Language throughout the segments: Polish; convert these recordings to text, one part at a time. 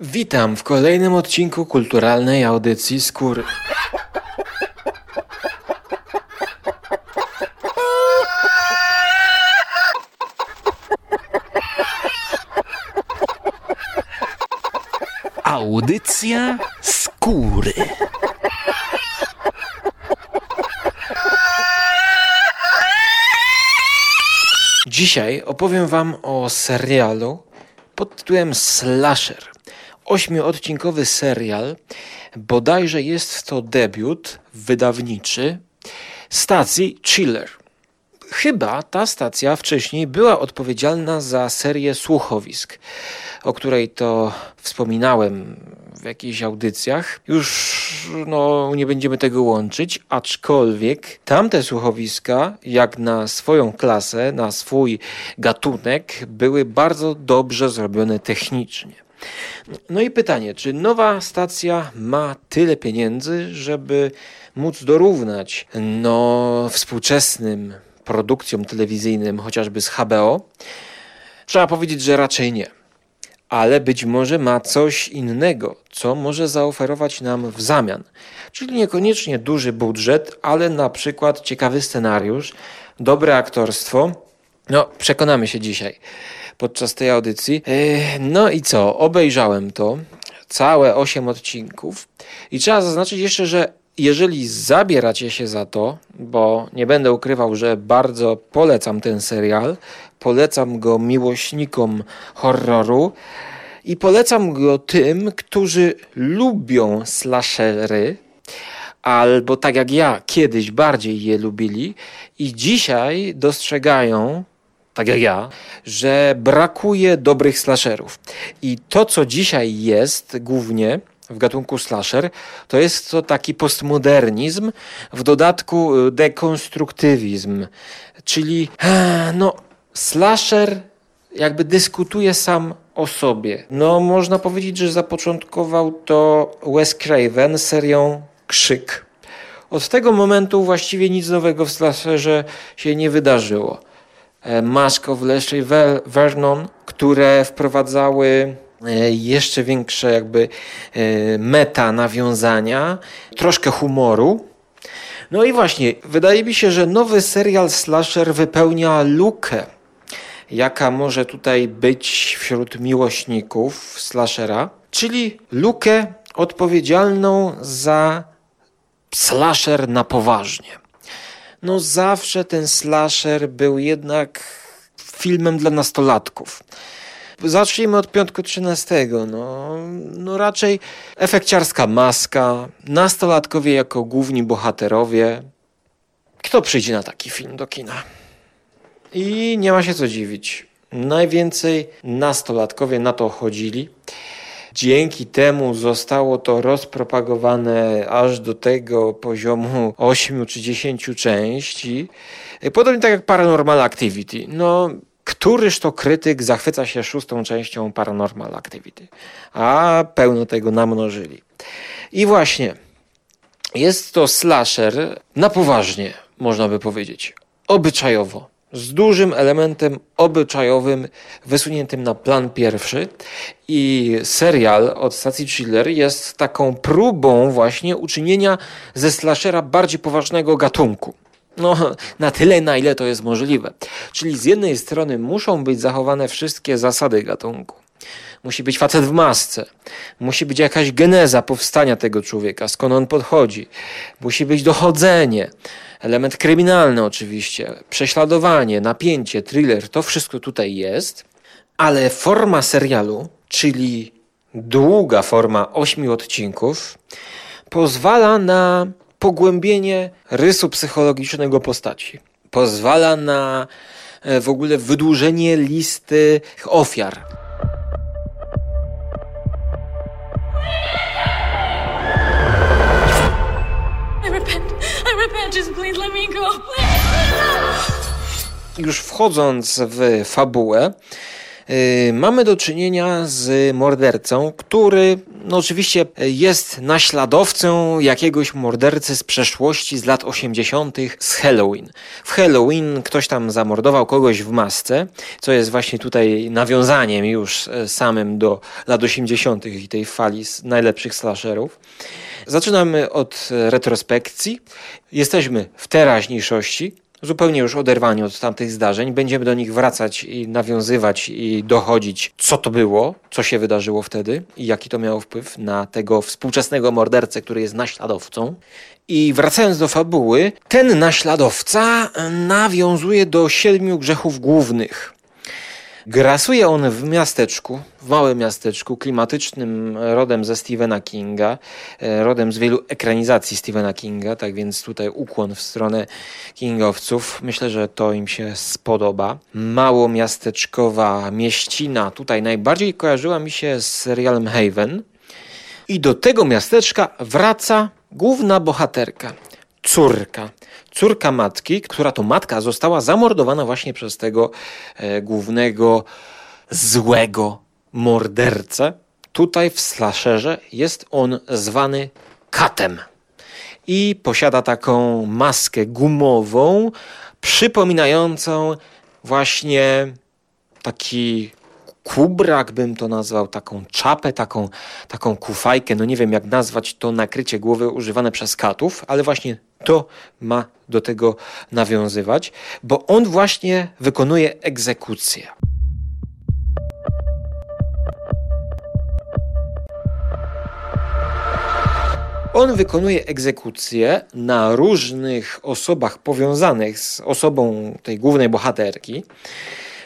Witam w kolejnym odcinku kulturalnej audycji Skóry. Audycja skóry. Dzisiaj opowiem Wam o serialu pod tytułem Slasher. Ośmiodcinkowy serial, bodajże jest to debiut wydawniczy stacji Chiller. Chyba ta stacja wcześniej była odpowiedzialna za serię słuchowisk, o której to wspominałem w jakichś audycjach. Już no, nie będziemy tego łączyć, aczkolwiek tamte słuchowiska, jak na swoją klasę, na swój gatunek, były bardzo dobrze zrobione technicznie. No i pytanie, czy nowa stacja ma tyle pieniędzy, żeby móc dorównać no, współczesnym produkcjom telewizyjnym, chociażby z HBO? Trzeba powiedzieć, że raczej nie. Ale być może ma coś innego, co może zaoferować nam w zamian. Czyli niekoniecznie duży budżet, ale na przykład ciekawy scenariusz, dobre aktorstwo. No, przekonamy się dzisiaj podczas tej audycji. No i co? Obejrzałem to, całe 8 odcinków. I trzeba zaznaczyć jeszcze, że jeżeli zabieracie się za to, bo nie będę ukrywał, że bardzo polecam ten serial, polecam go miłośnikom horroru i polecam go tym, którzy lubią slashery, albo tak jak ja kiedyś bardziej je lubili i dzisiaj dostrzegają tak jak ja, że brakuje dobrych slasherów. I to, co dzisiaj jest głównie w gatunku slasher, to jest to taki postmodernizm, w dodatku y, dekonstruktywizm, czyli no, slasher jakby dyskutuje sam o sobie. No, można powiedzieć, że zapoczątkował to Wes Craven serią Krzyk. Od tego momentu właściwie nic nowego w slasherze się nie wydarzyło. E, Mask of Leslie Vernon, które wprowadzały e, jeszcze większe jakby e, meta nawiązania, troszkę humoru. No i właśnie, wydaje mi się, że nowy serial slasher wypełnia lukę, jaka może tutaj być wśród miłośników slashera, czyli lukę odpowiedzialną za slasher na poważnie no zawsze ten slasher był jednak filmem dla nastolatków. Zacznijmy od piątku 13. No, no raczej efekciarska maska, nastolatkowie jako główni bohaterowie. Kto przyjdzie na taki film do kina? I nie ma się co dziwić. Najwięcej nastolatkowie na to chodzili. Dzięki temu zostało to rozpropagowane aż do tego poziomu 8 czy 10 części. Podobnie tak jak Paranormal Activity. No, któryż to krytyk zachwyca się szóstą częścią Paranormal Activity? A pełno tego namnożyli. I właśnie, jest to slasher na poważnie, można by powiedzieć. Obyczajowo z dużym elementem obyczajowym wysuniętym na plan pierwszy i serial od stacji Chiller jest taką próbą właśnie uczynienia ze slashera bardziej poważnego gatunku. No, na tyle, na ile to jest możliwe. Czyli z jednej strony muszą być zachowane wszystkie zasady gatunku. Musi być facet w masce. Musi być jakaś geneza powstania tego człowieka, skąd on podchodzi. Musi być dochodzenie. Element kryminalny oczywiście, prześladowanie, napięcie, thriller, to wszystko tutaj jest, ale forma serialu, czyli długa forma ośmiu odcinków, pozwala na pogłębienie rysu psychologicznego postaci. Pozwala na e, w ogóle wydłużenie listy ofiar. Już wchodząc w fabułę, yy, mamy do czynienia z mordercą, który no oczywiście jest naśladowcą jakiegoś mordercy z przeszłości z lat 80. z Halloween. W Halloween ktoś tam zamordował kogoś w masce, co jest właśnie tutaj nawiązaniem już e, samym do lat 80. i tej fali najlepszych slasherów. Zaczynamy od retrospekcji. Jesteśmy w teraźniejszości, zupełnie już oderwani od tamtych zdarzeń. Będziemy do nich wracać i nawiązywać i dochodzić, co to było, co się wydarzyło wtedy i jaki to miało wpływ na tego współczesnego mordercę, który jest naśladowcą. I wracając do fabuły, ten naśladowca nawiązuje do siedmiu grzechów głównych. Grasuje on w miasteczku, w małym miasteczku, klimatycznym, rodem ze Stephena Kinga, e, rodem z wielu ekranizacji Stephena Kinga, tak więc tutaj ukłon w stronę kingowców. Myślę, że to im się spodoba. Mało miasteczkowa mieścina, tutaj najbardziej kojarzyła mi się z serialem Haven. I do tego miasteczka wraca główna bohaterka, córka córka matki, która to matka została zamordowana właśnie przez tego e, głównego złego mordercę. Tutaj w slasherze jest on zwany katem i posiada taką maskę gumową, przypominającą właśnie taki kubrak bym to nazwał, taką czapę, taką, taką kufajkę, no nie wiem jak nazwać to nakrycie głowy używane przez katów, ale właśnie to ma do tego nawiązywać, bo on właśnie wykonuje egzekucję. On wykonuje egzekucję na różnych osobach powiązanych z osobą tej głównej bohaterki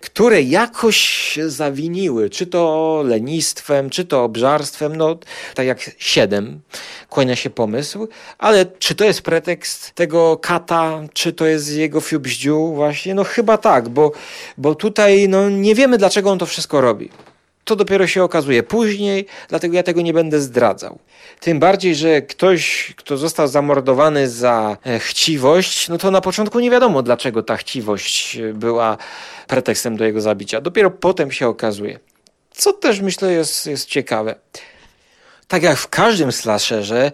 które jakoś zawiniły, czy to lenistwem, czy to obżarstwem, no tak jak siedem, kłania się pomysł, ale czy to jest pretekst tego kata, czy to jest jego fiubździu właśnie, no chyba tak, bo, bo tutaj no, nie wiemy dlaczego on to wszystko robi. To dopiero się okazuje później, dlatego ja tego nie będę zdradzał. Tym bardziej, że ktoś, kto został zamordowany za e, chciwość, no to na początku nie wiadomo, dlaczego ta chciwość była pretekstem do jego zabicia. Dopiero potem się okazuje. Co też myślę jest, jest ciekawe. Tak jak w każdym slasherze,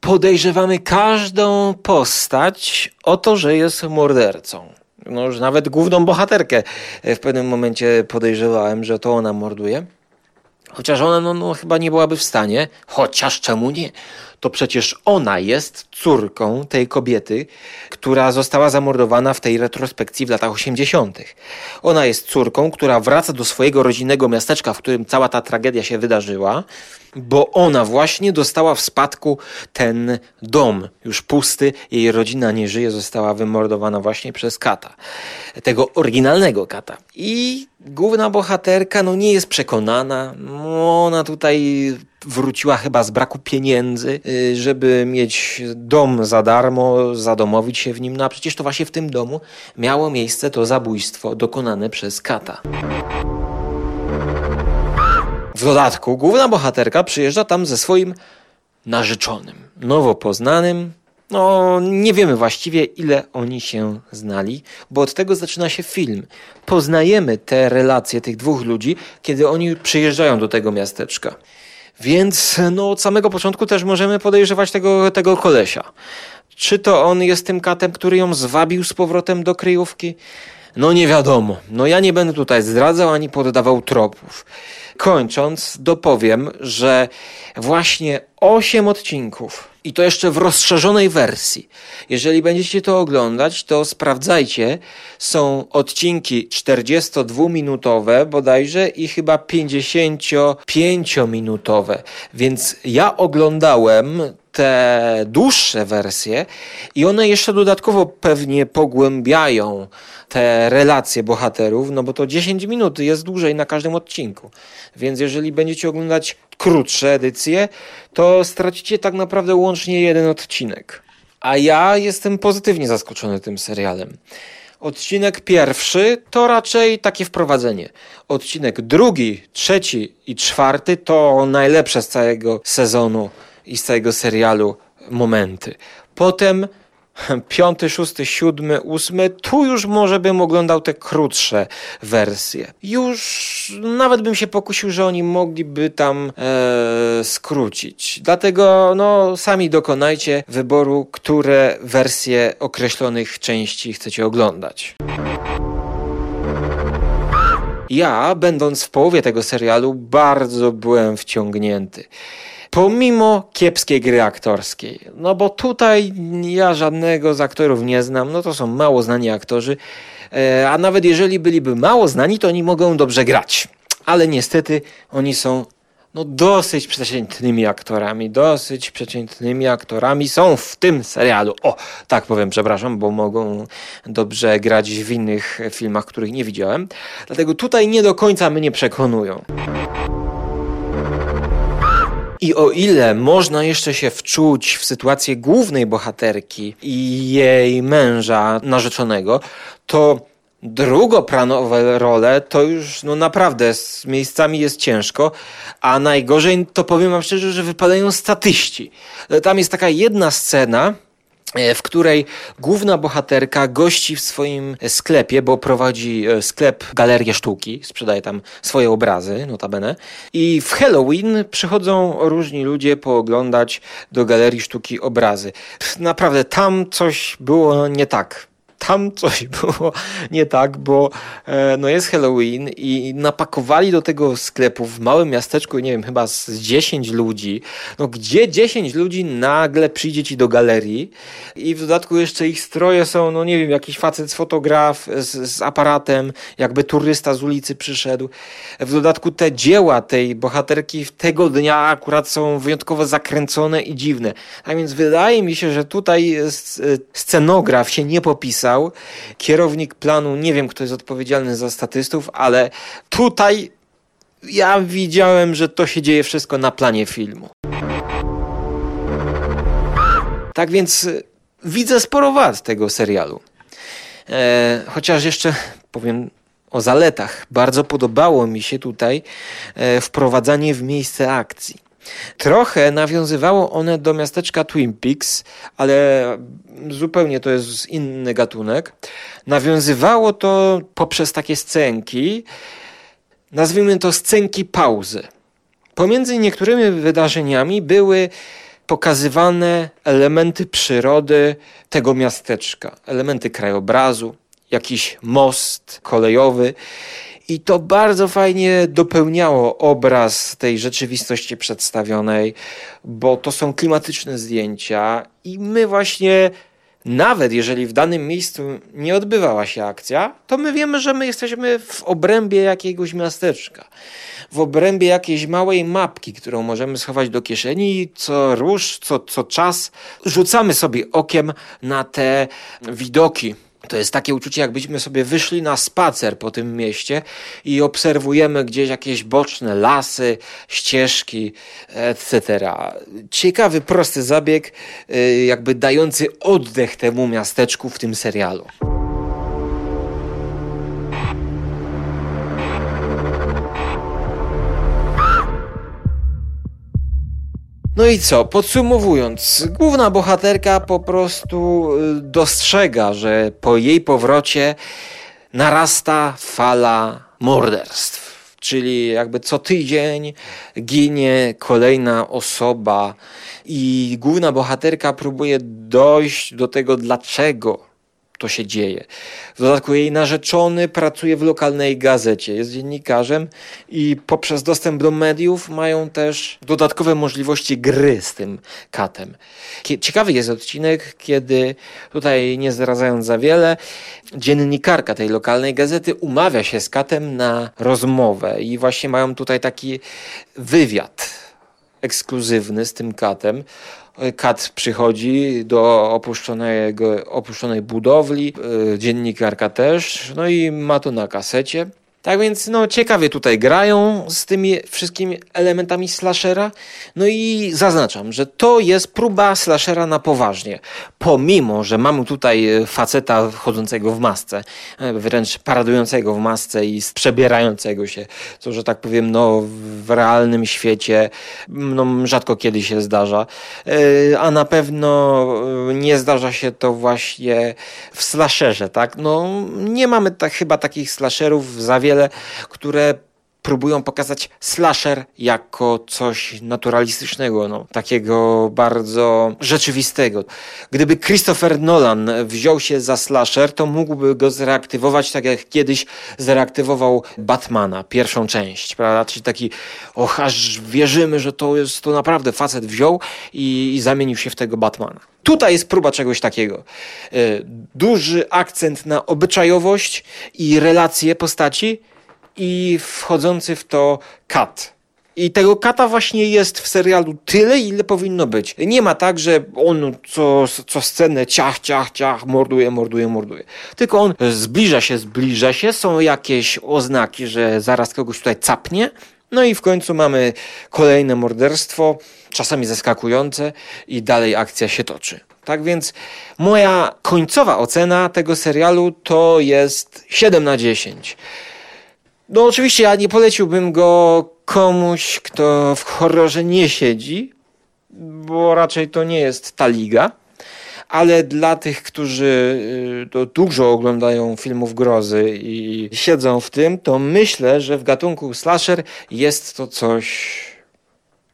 podejrzewamy każdą postać o to, że jest mordercą no już nawet główną bohaterkę e, w pewnym momencie podejrzewałem, że to ona morduje. Chociaż ona no, no, chyba nie byłaby w stanie, chociaż czemu nie? To przecież ona jest córką tej kobiety, która została zamordowana w tej retrospekcji w latach 80. Ona jest córką, która wraca do swojego rodzinnego miasteczka, w którym cała ta tragedia się wydarzyła, bo ona właśnie dostała w spadku ten dom, już pusty, jej rodzina nie żyje, została wymordowana właśnie przez kata, tego oryginalnego kata. I główna bohaterka no nie jest przekonana, ona tutaj wróciła chyba z braku pieniędzy, y, żeby mieć dom za darmo, zadomowić się w nim, no a przecież to właśnie w tym domu miało miejsce to zabójstwo dokonane przez kata. W dodatku główna bohaterka przyjeżdża tam ze swoim narzeczonym, nowo poznanym. No, nie wiemy właściwie, ile oni się znali, bo od tego zaczyna się film. Poznajemy te relacje tych dwóch ludzi, kiedy oni przyjeżdżają do tego miasteczka. Więc no, od samego początku też możemy podejrzewać tego, tego kolesia. Czy to on jest tym katem, który ją zwabił z powrotem do kryjówki? No nie wiadomo. No ja nie będę tutaj zdradzał ani poddawał tropów. Kończąc, dopowiem, że właśnie 8 odcinków i to jeszcze w rozszerzonej wersji. Jeżeli będziecie to oglądać, to sprawdzajcie. Są odcinki 42-minutowe bodajże i chyba 55-minutowe. Więc ja oglądałem te dłuższe wersje i one jeszcze dodatkowo pewnie pogłębiają te relacje bohaterów, no bo to 10 minut jest dłużej na każdym odcinku. Więc jeżeli będziecie oglądać krótsze edycje, to stracicie tak naprawdę łącznie jeden odcinek. A ja jestem pozytywnie zaskoczony tym serialem. Odcinek pierwszy to raczej takie wprowadzenie. Odcinek drugi, trzeci i czwarty to najlepsze z całego sezonu i z całego serialu momenty. Potem piąty, szósty, siódmy, ósmy, tu już może bym oglądał te krótsze wersje. Już nawet bym się pokusił, że oni mogliby tam e, skrócić. Dlatego no, sami dokonajcie wyboru, które wersje określonych części chcecie oglądać. Ja, będąc w połowie tego serialu, bardzo byłem wciągnięty pomimo kiepskiej gry aktorskiej. No bo tutaj ja żadnego z aktorów nie znam, no to są mało znani aktorzy, e, a nawet jeżeli byliby mało znani, to oni mogą dobrze grać. Ale niestety oni są no dosyć przeciętnymi aktorami, dosyć przeciętnymi aktorami są w tym serialu. O, tak powiem, przepraszam, bo mogą dobrze grać w innych filmach, których nie widziałem. Dlatego tutaj nie do końca mnie przekonują. I o ile można jeszcze się wczuć w sytuację głównej bohaterki i jej męża narzeczonego, to drugoplanowe role to już no naprawdę z miejscami jest ciężko, a najgorzej to powiem wam szczerze, że wypadają statyści. Tam jest taka jedna scena, E, w której główna bohaterka gości w swoim sklepie, bo prowadzi e, sklep Galerię Sztuki, sprzedaje tam swoje obrazy, notabene. I w Halloween przychodzą różni ludzie pooglądać do Galerii Sztuki obrazy. Naprawdę tam coś było nie tak tam coś było nie tak, bo e, no jest Halloween i napakowali do tego sklepu w małym miasteczku, nie wiem, chyba z 10 ludzi. No gdzie 10 ludzi nagle przyjdzie ci do galerii i w dodatku jeszcze ich stroje są, no nie wiem, jakiś facet fotograf z, z aparatem, jakby turysta z ulicy przyszedł. W dodatku te dzieła tej bohaterki tego dnia akurat są wyjątkowo zakręcone i dziwne. A więc wydaje mi się, że tutaj e, scenograf się nie popisał Kierownik planu, nie wiem kto jest odpowiedzialny za statystów, ale tutaj ja widziałem, że to się dzieje wszystko na planie filmu. Tak więc y, widzę sporo wad tego serialu. E, chociaż jeszcze powiem o zaletach. Bardzo podobało mi się tutaj e, wprowadzanie w miejsce akcji. Trochę nawiązywało one do miasteczka Twin Peaks, ale zupełnie to jest inny gatunek. Nawiązywało to poprzez takie scenki, nazwijmy to scenki pauzy. Pomiędzy niektórymi wydarzeniami były pokazywane elementy przyrody tego miasteczka, elementy krajobrazu, jakiś most kolejowy i to bardzo fajnie dopełniało obraz tej rzeczywistości przedstawionej, bo to są klimatyczne zdjęcia i my właśnie nawet jeżeli w danym miejscu nie odbywała się akcja, to my wiemy, że my jesteśmy w obrębie jakiegoś miasteczka, w obrębie jakiejś małej mapki, którą możemy schować do kieszeni i co róż, co, co czas. Rzucamy sobie okiem na te widoki to jest takie uczucie, jakbyśmy sobie wyszli na spacer po tym mieście i obserwujemy gdzieś jakieś boczne lasy, ścieżki, etc. Ciekawy, prosty zabieg, y, jakby dający oddech temu miasteczku w tym serialu. No i co? Podsumowując, główna bohaterka po prostu y, dostrzega, że po jej powrocie narasta fala morderstw. Czyli jakby co tydzień ginie kolejna osoba, i główna bohaterka próbuje dojść do tego, dlaczego to się dzieje. W dodatku jej narzeczony pracuje w lokalnej gazecie, jest dziennikarzem i poprzez dostęp do mediów mają też dodatkowe możliwości gry z tym katem. Ciekawy jest odcinek, kiedy tutaj nie zdradzając za wiele, dziennikarka tej lokalnej gazety umawia się z katem na rozmowę i właśnie mają tutaj taki wywiad ekskluzywny z tym katem Kat przychodzi do opuszczonej budowli, e, dziennikarka też, no i ma to na kasecie. Tak więc no, ciekawie tutaj grają z tymi wszystkimi elementami slashera. No i zaznaczam, że to jest próba slashera na poważnie. Pomimo, że mamy tutaj faceta chodzącego w masce, e, wręcz paradującego w masce i przebierającego się, co, że tak powiem, no, w realnym świecie no, rzadko kiedy się zdarza. E, a na pewno e, nie zdarza się to właśnie w slasherze, tak? No, nie mamy tak, chyba takich slasherów za wiele które próbują pokazać slasher jako coś naturalistycznego, no, takiego bardzo rzeczywistego. Gdyby Christopher Nolan wziął się za slasher, to mógłby go zreaktywować tak jak kiedyś zreaktywował Batmana, pierwszą część, prawda? Czyli taki, och, aż wierzymy, że to jest, to naprawdę facet wziął i, i zamienił się w tego Batmana. Tutaj jest próba czegoś takiego. E, duży akcent na obyczajowość i relacje postaci, i wchodzący w to kat. I tego kata właśnie jest w serialu tyle, ile powinno być. Nie ma tak, że on co, co scenę ciach, ciach, ciach, morduje, morduje, morduje. Tylko on zbliża się, zbliża się, są jakieś oznaki, że zaraz kogoś tutaj capnie. No i w końcu mamy kolejne morderstwo, czasami zaskakujące i dalej akcja się toczy. Tak więc moja końcowa ocena tego serialu to jest 7 na 10. No oczywiście ja nie poleciłbym go komuś, kto w horrorze nie siedzi, bo raczej to nie jest ta liga. Ale dla tych, którzy y, to dużo oglądają filmów grozy i siedzą w tym, to myślę, że w gatunku slasher jest to coś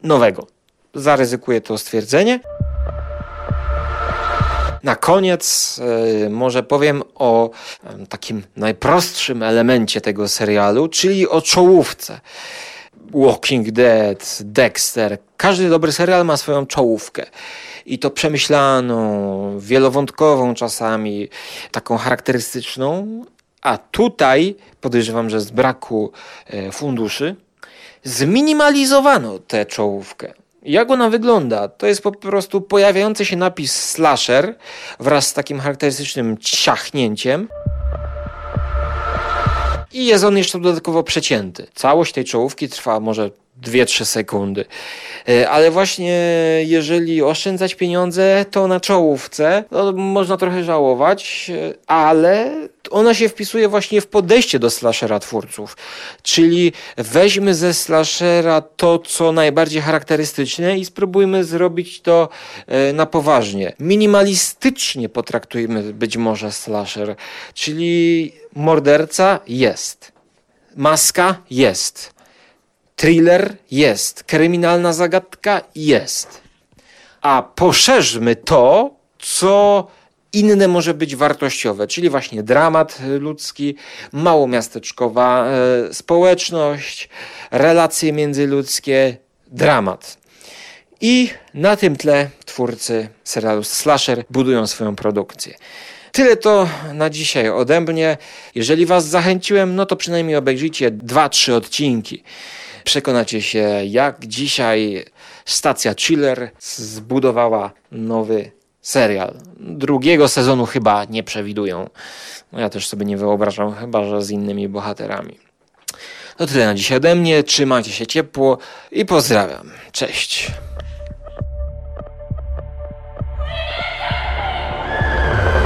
nowego. Zaryzykuję to stwierdzenie. Na koniec e, może powiem o takim najprostszym elemencie tego serialu, czyli o czołówce. Walking Dead, Dexter. Każdy dobry serial ma swoją czołówkę. I to przemyślaną, wielowątkową czasami, taką charakterystyczną. A tutaj podejrzewam, że z braku e, funduszy zminimalizowano tę czołówkę. Jak ona wygląda? To jest po prostu pojawiający się napis slasher wraz z takim charakterystycznym ciachnięciem. I jest on jeszcze dodatkowo przecięty. Całość tej czołówki trwa może 2-3 sekundy. E, ale właśnie jeżeli oszczędzać pieniądze, to na czołówce to można trochę żałować, e, ale ona się wpisuje właśnie w podejście do slashera twórców. Czyli weźmy ze slashera to, co najbardziej charakterystyczne i spróbujmy zrobić to e, na poważnie. Minimalistycznie potraktujmy być może slasher, czyli morderca jest. Maska jest Thriller jest, kryminalna zagadka jest. A poszerzmy to, co inne może być wartościowe, czyli właśnie dramat ludzki, małomiasteczkowa e, społeczność, relacje międzyludzkie, dramat. I na tym tle twórcy serialu Slasher budują swoją produkcję. Tyle to na dzisiaj ode mnie. Jeżeli Was zachęciłem, no to przynajmniej obejrzyjcie dwa, trzy odcinki. Przekonacie się, jak dzisiaj stacja Chiller zbudowała nowy serial. Drugiego sezonu chyba nie przewidują. No ja też sobie nie wyobrażam, chyba że z innymi bohaterami. To tyle na dzisiaj ode mnie. Trzymajcie się ciepło i pozdrawiam. Cześć.